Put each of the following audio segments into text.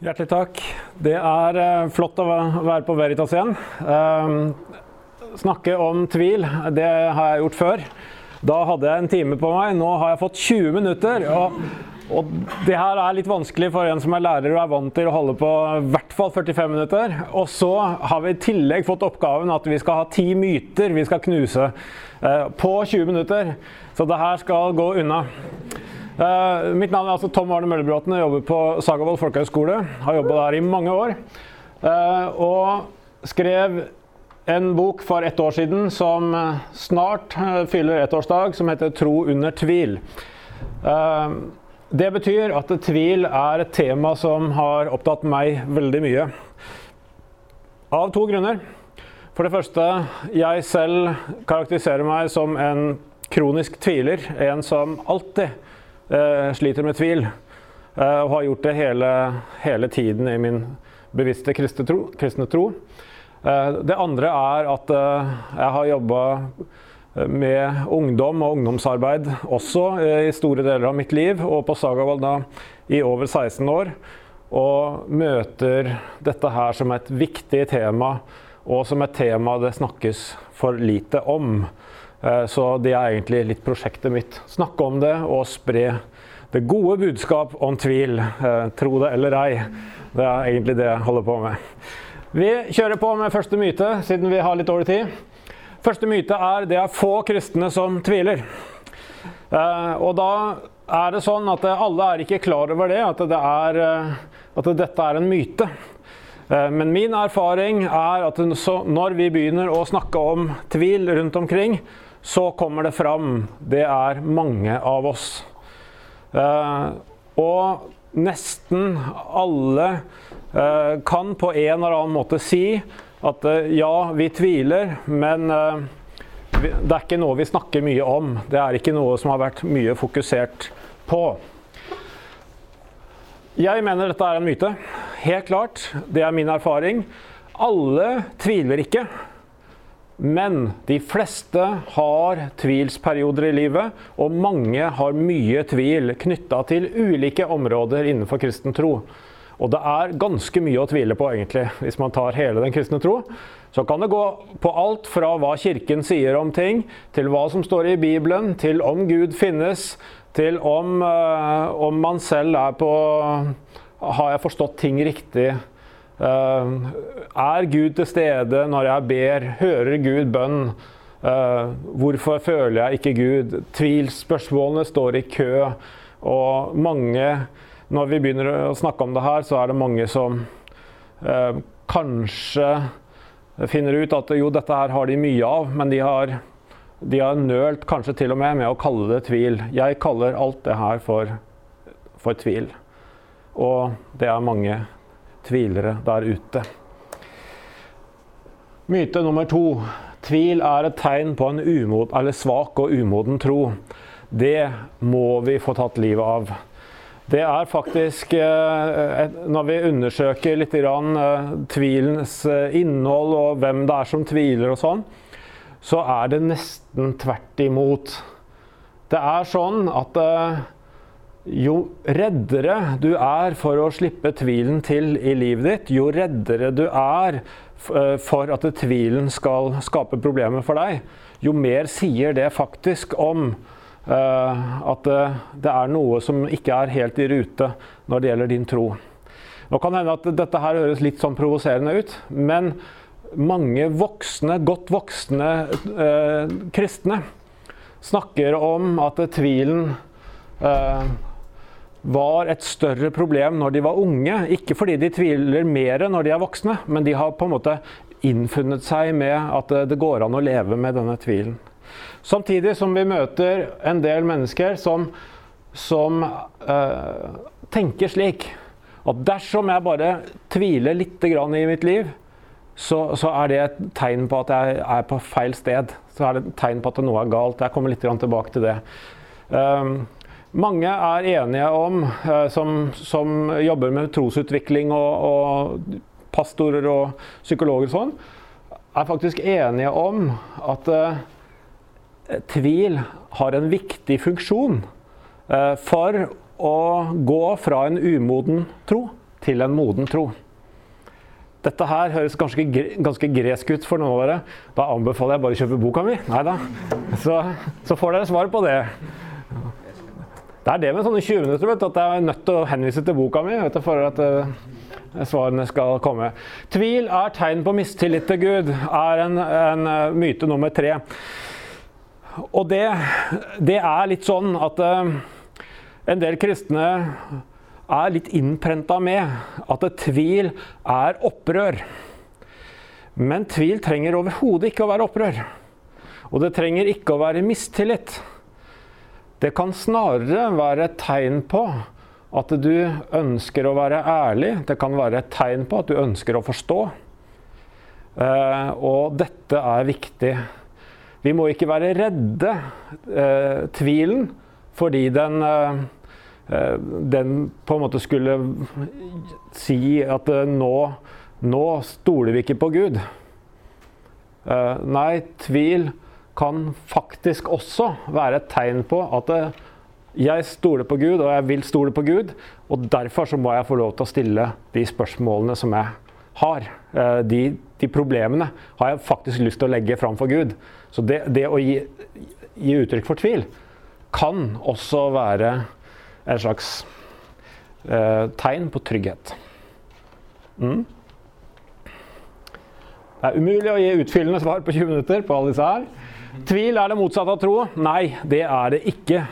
Hjertelig takk. Det er eh, flott å være på Veritas igjen. Eh, snakke om tvil, det har jeg gjort før. Da hadde jeg en time på meg. Nå har jeg fått 20 minutter. Og, og det her er litt vanskelig for en som er lærer og er vant til å holde på i hvert fall 45 minutter. Og så har vi i tillegg fått oppgaven at vi skal ha ti myter vi skal knuse eh, på 20 minutter. Så det her skal gå unna. Uh, mitt navn er altså Tom Arne Møllebråten. Jeg jobber på Sagavold folkehøgskole. Har jobba der i mange år. Uh, og skrev en bok for ett år siden som snart uh, fyller ettårsdag, som heter 'Tro under tvil'. det betyr at tvil er et tema som har opptatt meg veldig mye. Av to grunner. For det første, jeg selv karakteriserer meg som en kronisk tviler. En som alltid eh, sliter med tvil. Eh, og har gjort det hele, hele, tiden i min bevisste kristne tro. Kristne tro. Eh, det andre er at eh, jeg har jobba med ungdom og ungdomsarbeid også eh, i store deler av mitt liv, og på Sagavold da i over 16 år. Og møter dette her som et viktig tema, og som et tema det snakkes for lite om. Eh, så det er egentlig litt prosjektet mitt. Snakke om det og spre det gode budskap om tvil. Eh, tro det eller ei. Det er egentlig det jeg holder på med. Vi kjører på med første myte, siden vi har litt dårlig tid. Første myte er det er få kristne som tviler. Eh, og da er det sånn at alle er ikke klar over det, at, det er, at dette er en myte. Men min erfaring er at når vi begynner å snakke om tvil rundt omkring, så kommer det fram. Det er mange av oss. Eh, og nesten alle eh, kan på en eller annen måte si at eh, ja, vi tviler, men det er ikke noe vi snakker mye om. Det er ikke noe som har vært mye fokusert på. Jeg mener dette er en myte. Helt klart. Det er min erfaring. Alle tviler ikke. Men de fleste har tvilsperioder i livet, og mange har mye tvil knytta til ulike områder innenfor kristen tro. Og det er ganske mye å tvile på, egentlig, hvis man tar hele den kristne tro. Så kan det gå på alt fra hva Kirken sier om ting, til hva som står i Bibelen, til om Gud finnes, til om, øh, om man selv er på Har jeg forstått ting riktig? Eh, er Gud til stede når jeg ber? Hører Gud bønn? Eh, hvorfor føler jeg ikke Gud? Tvilsspørsmålene står i kø. Og mange Når vi begynner å snakke om det her, så er det mange som eh, kanskje finner ut at jo, dette her har de mye av, men de har, de har nølt kanskje til og med med å kalle det tvil. Jeg kaller alt det her for, for tvil. Og det er mange tvilere der ute. Myte nummer to. Tvil er et tegn på en umod, svak og umoden tro. Det må vi få tatt livet av. Det er faktisk, eh, når vi undersøker litt grann tvilens eh, innhold og hvem det er som tviler og sånn, så er det nesten tvert imot. Det er sånn at jo reddere du er for å slippe tvilen til i livet ditt, jo reddere du er eh, for at tvilen skal skape problemer for deg, jo mer sier det faktisk om uh, at det er noe som ikke er helt i rute når det gjelder din tro. Nå kan det hende at dette her høres litt sånn provoserende ut, men mange voksne, godt voksne eh, kristne snakker om at tvilen uh, var et større problem når de var unge. Ikke fordi de tviler mer når de er voksne, men de har på en måte innfunnet seg med at det går an å leve med denne tvilen. Samtidig som vi møter en del mennesker som, som øh, tenker slik at dersom jeg bare tviler litt i mitt liv, så, så, er det et tegn på at jeg er på feil sted. Så er det et tegn på at noe er galt. Jeg kommer litt tilbake til det. Um, mange er enige om, eh, som, som jobber med trosutvikling og, og, pastorer og psykologer og sånn, er faktisk enige om at eh, tvil har en viktig funksjon eh, for å gå fra en umoden tro til en moden tro. Dette her høres ganske, ganske gresk ut for noen av dere. Da anbefaler jeg bare å kjøpe boka mi. Nei da. Så, så får dere svar på det. Det er det med sånne 20 minutter vet du, at jeg er nødt til å henvise til boka mi vet du, for at uh, svarene skal komme. Tvil er tegn på mistillit til Gud, er en, en uh, myte nummer tre. Og det, det, er litt sånn at uh, en del kristne er litt innprenta med at tvil er opprør. Men tvil trenger overhodet ikke å være opprør. Og det trenger ikke å være mistillit. Det kan snarere være et tegn på at du ønsker å være ærlig. Det kan være et tegn på at du ønsker å forstå. Uh, og dette er viktig. Vi må ikke være redde uh, tvilen fordi den Eh, den på en måte skulle si at eh, nå, nå stoler vi ikke på Gud. Eh, nei, tvil kan faktisk også være et tegn på at jeg stoler på Gud, og jeg vil stole på Gud. Og derfor så må jeg få lov til å stille de spørsmålene som jeg har. De, de problemene har jeg faktisk lyst til å legge fram for Gud. Så det, det å gi, gi uttrykk for tvil kan også være et slags eh, tegn på trygghet. Mm. Det er umulig å gi utfyllende svar på 20 minutter på alle disse her. Tvil er det motsatte av tro? Nei, det er det ikke.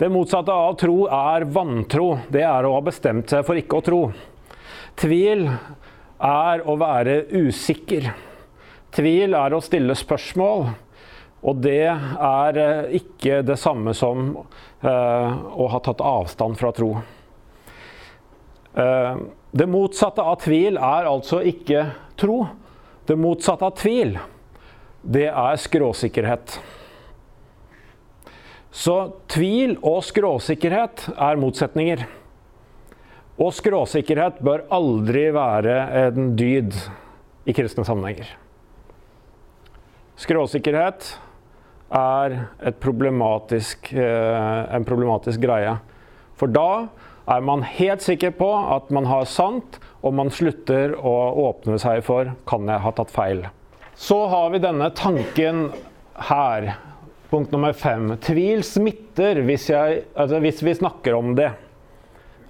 Det motsatte av tro er vantro. Det er å ha bestemt seg for ikke å tro. Tvil er å være usikker. Tvil er å stille spørsmål. Og det er eh, ikke det samme som uh, å ha tatt avstand fra tro. Uh, det motsatte av tvil er altså ikke tro. Det motsatte av tvil, det er skråsikkerhet. Så tvil og skråsikkerhet er motsetninger. Og skråsikkerhet bør aldri være en dyd i kristne sammenhenger. Skråsikkerhet er problematisk, eh, en problematisk greie. For da er man helt sikker på at man har sant, og man slutter å åpne seg for kan jeg ha tatt feil. Så har vi denne tanken her. Punkt nummer fem. Tvil smitter hvis, jeg, altså hvis vi snakker om det.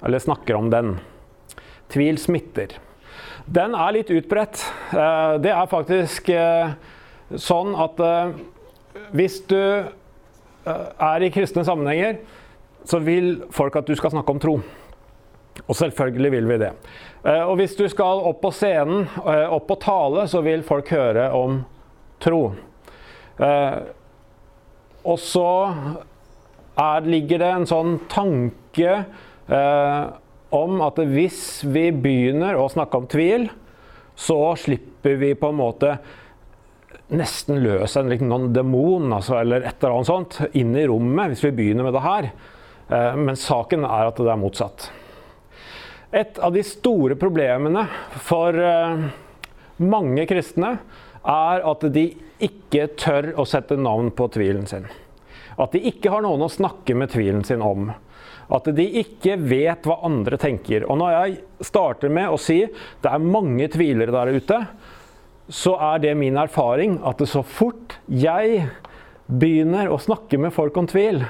Eller snakker om den. Tvil smitter. Den er litt utbredt. Eh, det er faktisk eh, sånn at hvis du eh, er i kristne sammenhenger, så vil folk at du skal snakke om tro. Og selvfølgelig vil vi det. Eh, og hvis du skal opp på scenen, eh, opp og tale, så vil folk høre om tro. Og så er, ligger det en sånn tanke om at hvis vi begynner å snakke om tvil, så slipper vi på en måte nesten løs en liten demon altså, eller et eller annet sånt inn i rommet hvis vi begynner med det her. Eh, men saken er at det er motsatt. Et av de store problemene for eh, mange kristne er at de ikke tør å sette navn på tvilen sin. At de ikke har noen å snakke med tvilen sin om. At de ikke vet hva andre tenker. Og når jeg starter med å si det er mange tvilere der ute, så er det min erfaring at så fort jeg begynner å snakke med folk om tvil,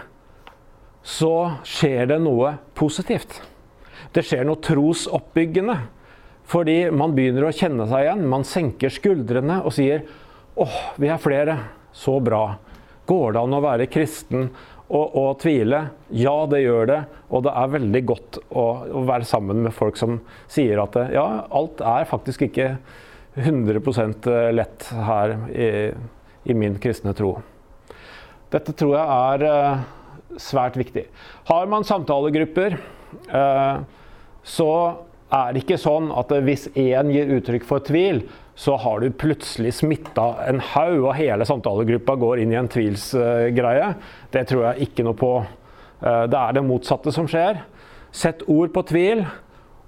så skjer det noe positivt. Det skjer noe trosoppbyggende. Fordi man begynner å kjenne seg igjen. Man senker skuldrene og sier åh, vi er flere. Så bra. Går det an å være kristen og, og, tvile? Ja, det gjør det. Og det er veldig godt å, å være sammen med folk som sier at ja, alt er faktisk ikke 100 eh, lett her i, i, min kristne tro. Dette tror jeg er uh, svært viktig. Har man samtalegrupper, uh, så er det ikke sånn at hvis én gir uttrykk for tvil, så har du plutselig smitta en haug, og hele samtalegruppa går inn i en tvilsgreie. Det tror jeg ikke noe på. Det er det motsatte som skjer. Sett ord på tvil,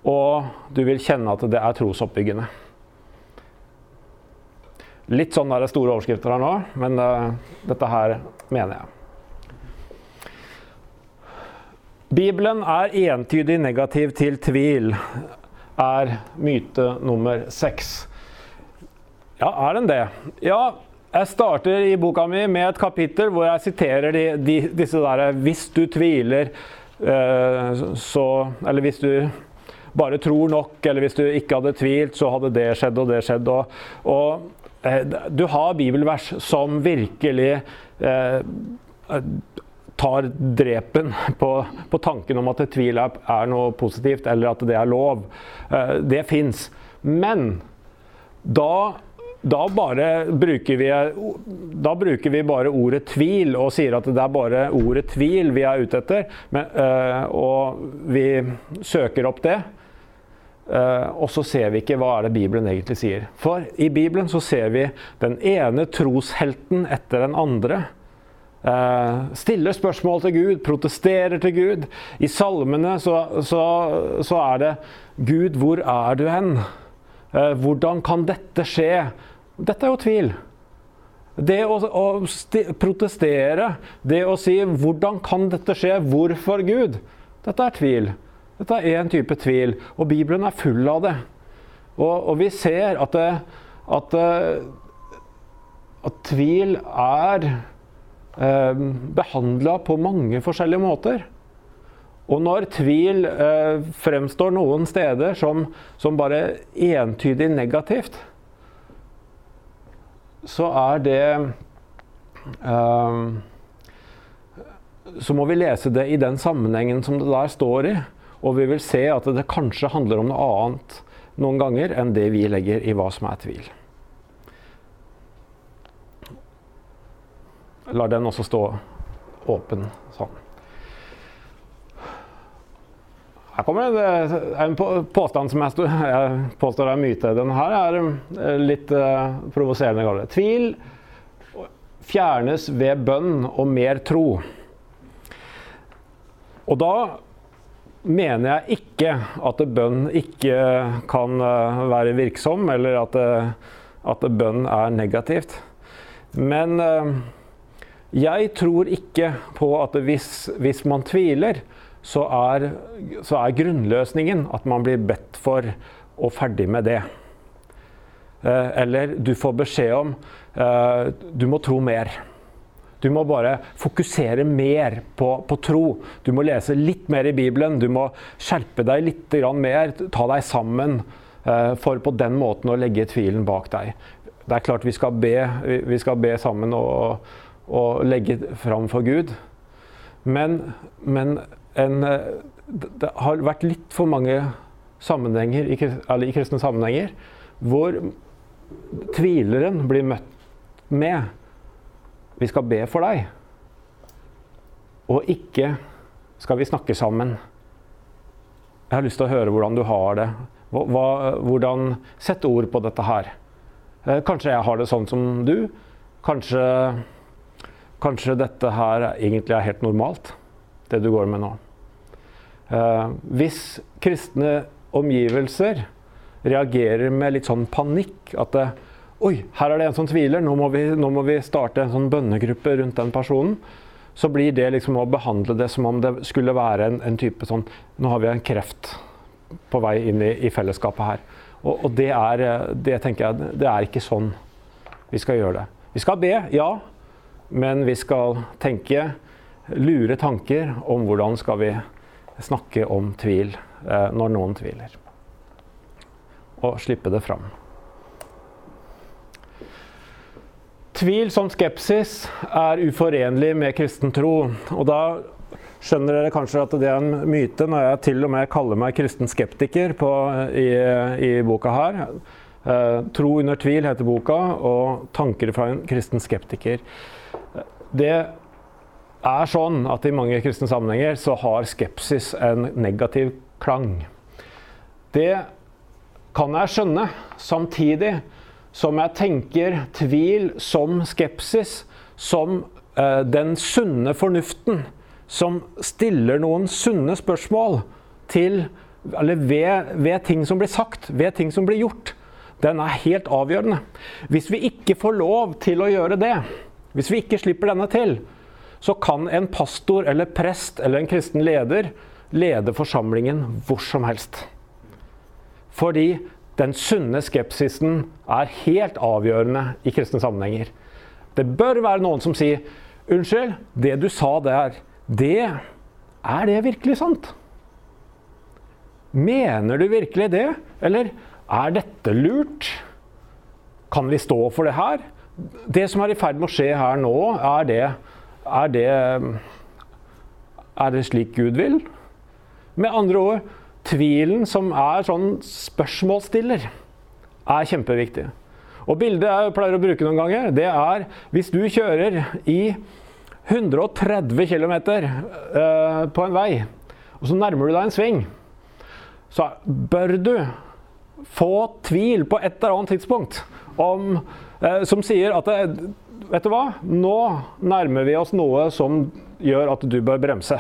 og du vil kjenne at det er trosoppbyggende. Litt sånn er det store overskrifter her nå, men uh, dette her mener jeg. Bibelen er entydig negativ til tvil. er myte nummer seks. Ja, er den det? Ja, jeg starter i boka mi med et kapittel hvor jeg siterer de, de, disse derre Hvis du tviler, eh, så Eller hvis du bare tror nok, eller hvis du ikke hadde tvilt, så hadde det skjedd og det skjedd. Og, og eh, du har bibelvers som virkelig eh, tar drepen på, på, tanken om at tvil er, noe positivt, eller at det er lov. Eh, det fins. Men da da bruker vi, da bruker vi bare ordet tvil og sier at det er bare ordet tvil vi er ute etter. Men, øh, og vi søker opp det. Uh, og så ser vi ikke hva er det Bibelen egentlig sier. For i Bibelen så ser vi den ene troshelten etter den andre. Uh, stiller spørsmål til Gud, protesterer til Gud. I salmene så, så, så er det Gud, hvor er du hen? Uh, hvordan kan dette skje? Dette er jo tvil. Det å, å protestere, det å si 'hvordan kan dette skje', 'hvorfor Gud', dette er tvil. Dette er én type tvil, og Bibelen er full av det. Og, og vi ser at, det, at, at, tvil er eh, behandla på mange forskjellige måter. Og når tvil eh, fremstår noen steder som, som bare entydig negativt, så er det eh, Så må vi lese det i den sammenhengen som det der står i. Og vi vil se at det kanskje handler om noe annet noen ganger enn det vi legger i hva som er tvil. La den også stå åpen sånn. Her kommer det en påstand som jeg, jeg påstår er myte. Den her er eh, litt uh, provoserende. Tvil fjernes ved bønn og mer tro. Og da mener jeg ikke at bønn ikke kan uh, være virksom, eller at, uh, at bønn er negativt. Men jeg tror ikke på at hvis, hvis man tviler, så er, så er, grunnløsningen at man blir bedt for og ferdig med det. Eh, eller du får beskjed om eh, du må tro mer. Du må bare fokusere mer på, på, tro. Du må lese litt mer i Bibelen. Du må skjerpe deg litt mer, ta deg sammen, eh, for på den måten å legge tvilen bak deg. Det er klart vi skal be, vi skal be sammen og, og legge fram for Gud. Men, men en, eh, det har vært litt for mange sammenhenger, eller i kristne sammenhenger hvor tvileren blir møtt med 'Vi skal be for deg', og ikke 'skal vi snakke sammen'. Jeg har lyst til å høre hvordan du har det. Hva, hvordan Sett ord på dette her. Eh, kanskje jeg har det sånn som du. Kanskje, kanskje dette her egentlig er helt normalt det du går med nå. Eh, hvis kristne omgivelser reagerer med litt sånn panikk at det, Oi, her er det en som tviler, nå må, vi, nå må vi starte en sånn bønnegruppe rundt den personen. Så blir det liksom å behandle det som om det skulle være en, en type sånn Nå har vi en kreft på vei inn i, i fellesskapet her. Og, og det, er, det tenker jeg, det er ikke sånn vi skal gjøre det. Vi skal be, ja, men vi skal tenke lure tanker om hvordan skal vi snakke om tvil eh, når noen tviler. Og slippe det fram. Tvil som skepsis er uforenlig med kristen tro. Og da skjønner dere kanskje at det er en myte når jeg til og med kaller meg kristen skeptiker på, i, i, boka her. Eh, 'Tro under tvil' heter boka, og 'Tanker fra en kristen skeptiker'. Det er sånn at i mange kristne sammenhenger så har skepsis en negativ klang. Det kan jeg skjønne, samtidig som jeg tenker tvil som skepsis, som eh, den sunne fornuften som stiller noen sunne spørsmål til, ved, ved ting som blir sagt, ved ting som blir gjort. Den er helt avgjørende. Hvis vi ikke får lov til å gjøre det, hvis vi ikke slipper denne til, så kan en pastor eller prest eller en kristen leder lede forsamlingen hvor som helst. Fordi den sunne skepsisen er helt avgjørende i kristne sammenhenger. Det bør være noen som sier 'Unnskyld, det du sa der, det Er det virkelig sant?' Mener du virkelig det? Eller er dette lurt? Kan vi stå for det her? Det som er i ferd med å skje her nå, er det, er det Er det slik Gud vil? Med andre ord, tvilen som er sånn spørsmålsstiller, er kjempeviktig. Og bildet jeg pleier å bruke noen ganger, det er hvis du kjører i 130 km uh, på en vei, og så nærmer du deg en sving, så bør du få tvil på et eller annet tidspunkt om, som sier at det, Vet du hva? Nå nærmer vi oss noe som gjør at du bør bremse.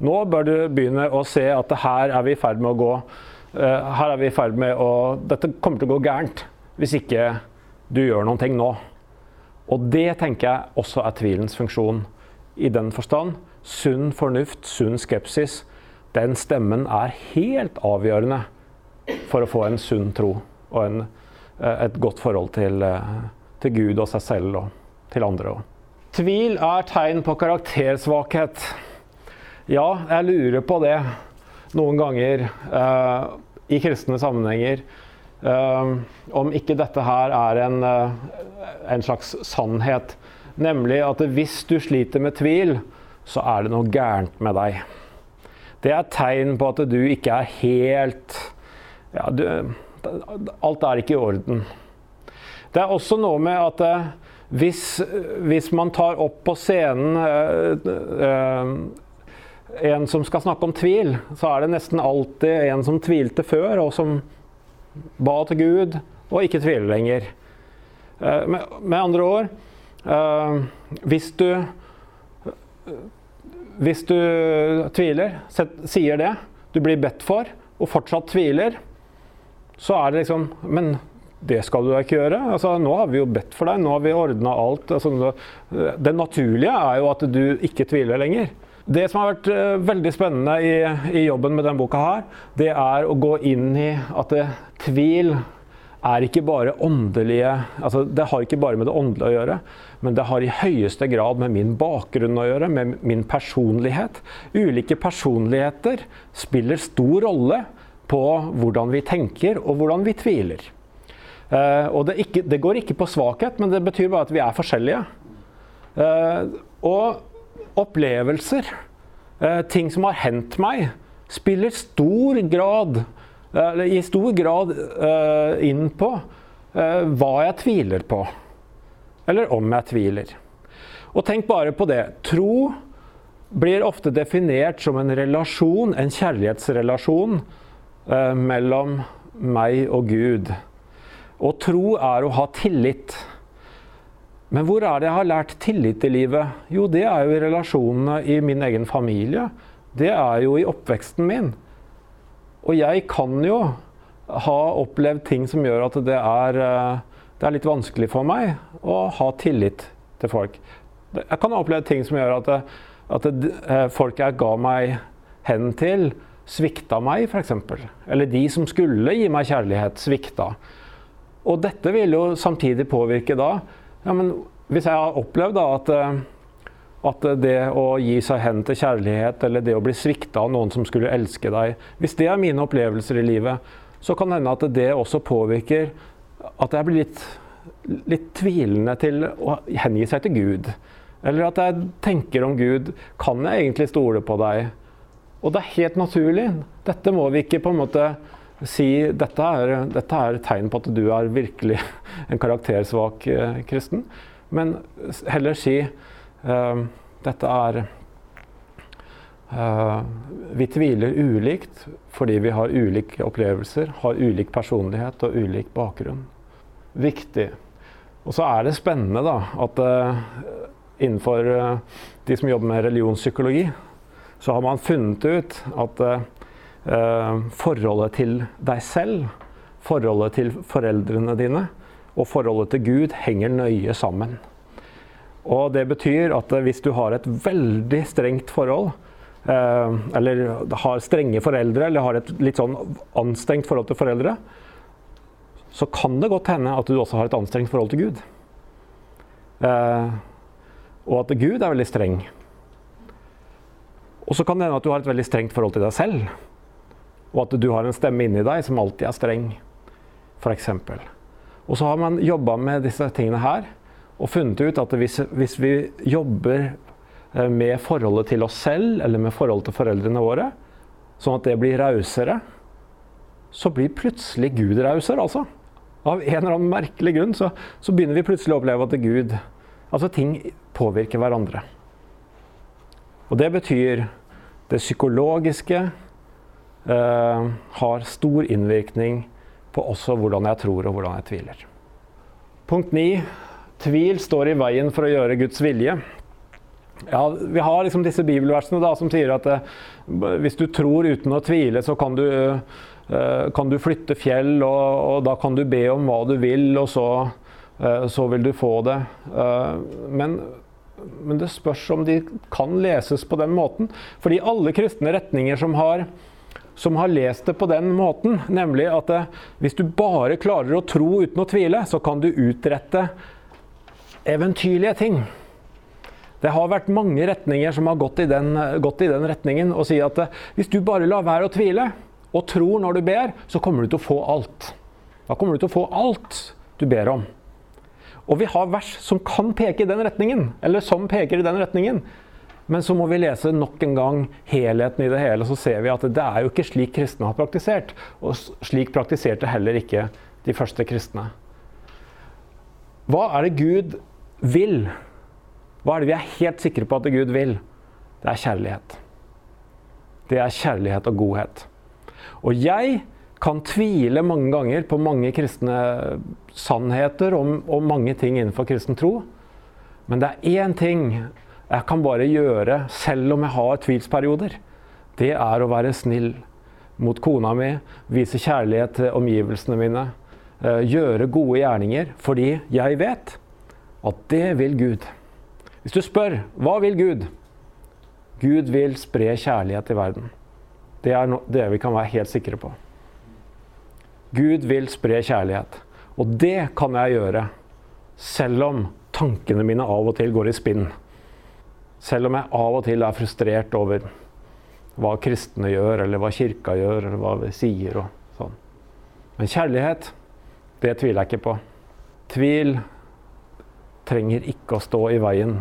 Nå bør du begynne å se at her er vi i ferd med å gå uh, Her er vi i ferd med å Dette kommer til å gå gærent hvis ikke du gjør noen ting nå. Og det tenker jeg også er tvilens funksjon i den forstand. Sunn fornuft, sunn skepsis. Den stemmen er helt avgjørende for å få en sunn tro og en, eh, et godt forhold til, eh, til, Gud og seg selv og til andre. Tvil er tegn på karaktersvakhet. Ja, jeg lurer på det noen ganger uh, i kristne sammenhenger. Uh, om ikke dette her er en, uh, en, slags sannhet. Nemlig at hvis du sliter med tvil, så er det noe gærent med deg. Det er tegn på at du ikke er helt ja, du, Alt er ikke i orden. Det er også noe med at uh, hvis, hvis, man tar opp på scenen en som skal snakke om tvil, så er det nesten alltid en som tvilte før, og som ba til Gud og ikke tviler lenger. Eh, med, andre ord hvis, du, hvis du tviler, sier det, du blir bedt for, og fortsatt tviler, så er det liksom Men det skal du ikke gjøre. Altså, nå har vi jo bedt for deg, nå har vi ordna alt. Altså, det naturlige er jo at du ikke tviler lenger. Det som har vært uh, veldig spennende i, i, jobben med denne boka, her, det er å gå inn i at det, tvil er ikke bare åndelige altså Det har ikke bare med det åndelige å gjøre, men det har i høyeste grad med min bakgrunn å gjøre, med min personlighet. Ulike personligheter spiller stor rolle på hvordan vi tenker og hvordan vi tviler. Uh, og det, ikke, det, går ikke på svakhet, men det betyr bare at vi er forskjellige. Uh, og opplevelser, eh, ting som har hendt meg, spiller stor grad, i stor grad eh, inn på eh, hva jeg tviler på. Eller om jeg tviler. Og tenk bare på det. Tro blir ofte definert som en relasjon, en kjærlighetsrelasjon mellom meg og Gud. Og tro er å ha tillit. Men hvor er det jeg har lært tillit i livet? Jo, det er jo i relasjonene i min egen familie. Det er jo i oppveksten min. Og jeg kan jo ha opplevd ting som gjør at det er, eh, det er litt vanskelig for meg å ha tillit til folk. Jeg kan ha opplevd ting som gjør at, at eh, folk jeg ga meg hen til, svikta meg, f.eks. Eller de som skulle gi meg kjærlighet, svikta. Og dette vil jo samtidig påvirke da ja, men hvis jeg har opplevd da, at, eh, at, det å gi seg hen til kjærlighet, eller det å bli svikta av noen som skulle elske deg Hvis det er mine opplevelser i livet, så kan det hende at det også påvirker at jeg blir litt, litt tvilende til å hengi seg til Gud. Eller at jeg tenker om Gud Kan jeg egentlig stole på deg? Og det er helt naturlig. Dette må vi ikke på en måte si dette er, dette er tegn på at du er virkelig en karaktersvak eh, kristen. Men heller si uh, dette er uh, Vi tviler ulikt fordi vi har ulike opplevelser, har ulik personlighet og ulik bakgrunn. Viktig. Og så er det spennende da, at uh, innenfor de som jobber med religionspsykologi, så har man funnet ut at Eh, forholdet til deg selv, forholdet til foreldrene dine og forholdet til Gud henger nøye sammen. Og det betyr at hvis du har et veldig strengt forhold eh, eller har strenge foreldre, eller har et litt sånn anstrengt forhold til foreldre, så kan det godt hende at du også har et anstrengt forhold til Gud. Eh, og at Gud er veldig streng. Og så kan det hende at du har et veldig strengt forhold til deg selv. Og at du har en stemme inni deg som alltid er streng, f.eks. Og så har man jobba med disse tingene her og funnet ut at hvis, hvis vi jobber eh, med forholdet til oss selv eller med forholdet til foreldrene våre, sånn at det blir rausere, så blir plutselig Gud rausere, altså. Av en eller annen merkelig grunn så, så, begynner vi plutselig å oppleve at Gud Altså ting påvirker hverandre. Og det betyr det psykologiske eh, har stor innvirkning på også hvordan jeg tror og hvordan jeg tviler. Punkt 9. Tvil står i veien for å gjøre Guds vilje. Ja, vi har liksom disse bibelversene da, som sier at eh, hvis du tror uten å tvile, så kan du, eh, kan du flytte fjell, og, og, da kan du be om hva du vil, og så, eh, så vil du få det. Eh, men, men, det spørs om de kan leses på den måten. Fordi alle kristne retninger som har som har lest det på den måten, nemlig at det, hvis du bare klarer å tro uten å tvile, så kan du utrette eventyrlige ting. Det har vært mange retninger som har gått i den, gått i den retningen og sier at eh, hvis du bare lar være å tvile og tror når du ber, så kommer du til å få alt. Da kommer du til å få alt du ber om. Og vi har vers som kan peke i den retningen, eller som peker i den retningen. Men så må vi lese nok en gang helheten i det hele, så ser vi at det er jo ikke slik kristne har praktisert. Og slik praktiserte heller ikke de første kristne. Hva er det Gud vil? Hva er det vi er helt sikre på at Gud vil? Det er kjærlighet. Det er kjærlighet og godhet. Og jeg kan tvile mange ganger på mange kristne sannheter og, om mange ting innenfor kristen tro. Men det er én ting jeg kan bare gjøre, selv om jeg har tvilsperioder, det er å være snill mot kona mi, vise kjærlighet til omgivelsene mine, eh, gjøre gode gjerninger, fordi jeg vet at det vil Gud. Hvis du spør hva vil Gud? Gud vil spre kjærlighet i verden. Det er det vi kan være helt sikre på. Gud vil spre kjærlighet. Og det kan jeg gjøre selv om tankene mine av og til går i spinn. Selv om jeg av og til er frustrert over hva kristne gjør, eller hva kirka gjør, eller hva vi sier og sånn. Men kjærlighet, det tviler jeg ikke på. Tvil trenger ikke å stå i veien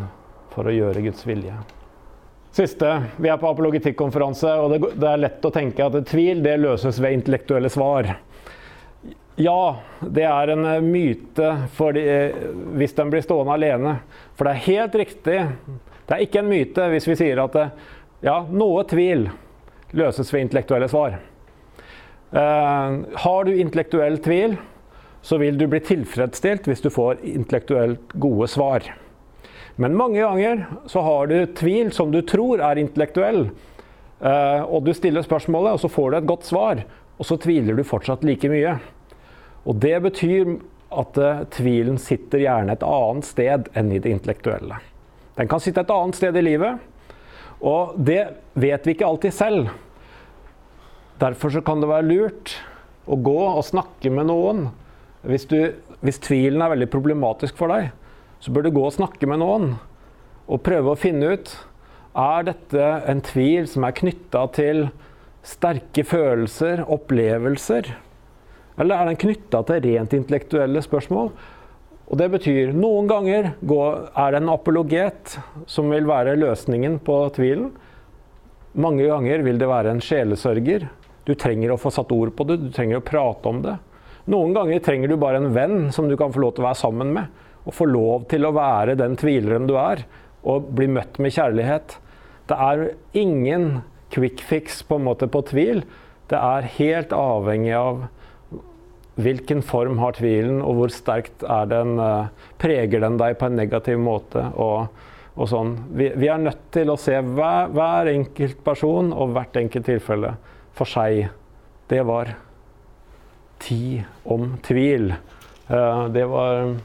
for å gjøre Guds vilje. Siste. Vi er på apologitikkonferanse, og det, er lett å tenke at tvil det løses ved intellektuelle svar. Ja, det er en myte de, hvis den blir stående alene. For det er helt riktig det er ikke en myte hvis vi sier at ja, noe tvil løses ved intellektuelle svar. Eh, har du intellektuell tvil, så vil du bli tilfredsstilt hvis du får intellektuelt gode svar. Men mange ganger så har du tvil som du tror er intellektuell, eh, og du stiller spørsmålet, og så får du et godt svar, og så tviler du fortsatt like mye. Og det betyr at uh, tvilen sitter gjerne et annet sted enn i det intellektuelle. Den kan sitte et annet sted i livet, og det vet vi ikke alltid selv. Derfor kan det være lurt å gå og snakke med noen. Hvis, du, hvis tvilen er veldig problematisk for deg, så bør du gå og snakke med noen og prøve å finne ut er dette en tvil som er knytta til sterke følelser, opplevelser? Eller er den knytta til rent intellektuelle spørsmål? Og det betyr noen ganger er det en apologet som vil være løsningen på tvilen. Mange ganger vil det være en sjelesørger. Du trenger å få satt ord på det, du trenger å prate om det. Noen ganger trenger du bare en venn som du kan få lov til å være sammen med. Og få lov til å være den tvileren du er, og bli møtt med kjærlighet. Det er ingen quick fix på en måte på tvil. Det er helt avhengig av Hvilken form har tvilen, og hvor sterkt er den, eh, preger den deg på en negativ måte? Og, og sånn. Vi, vi, er nødt til å se hver, hver enkelt person og hvert enkelt tilfelle for seg. Det var ti om tvil. Uh, det, var,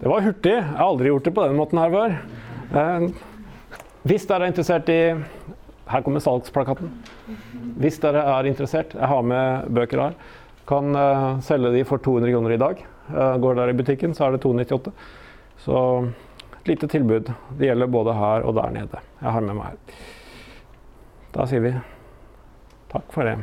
det var hurtig. Jeg har aldri gjort det på den måten her før. Uh, hvis dere er interessert i her kommer salgsplakaten. Hvis dere er interessert, jeg har med bøker her. Kan uh, selge de for 200 kroner i dag. Uh, går der i butikken, så er det 298. Så et lite tilbud. Det gjelder både her og der nede. Jeg har med meg her. Da sier vi takk for det.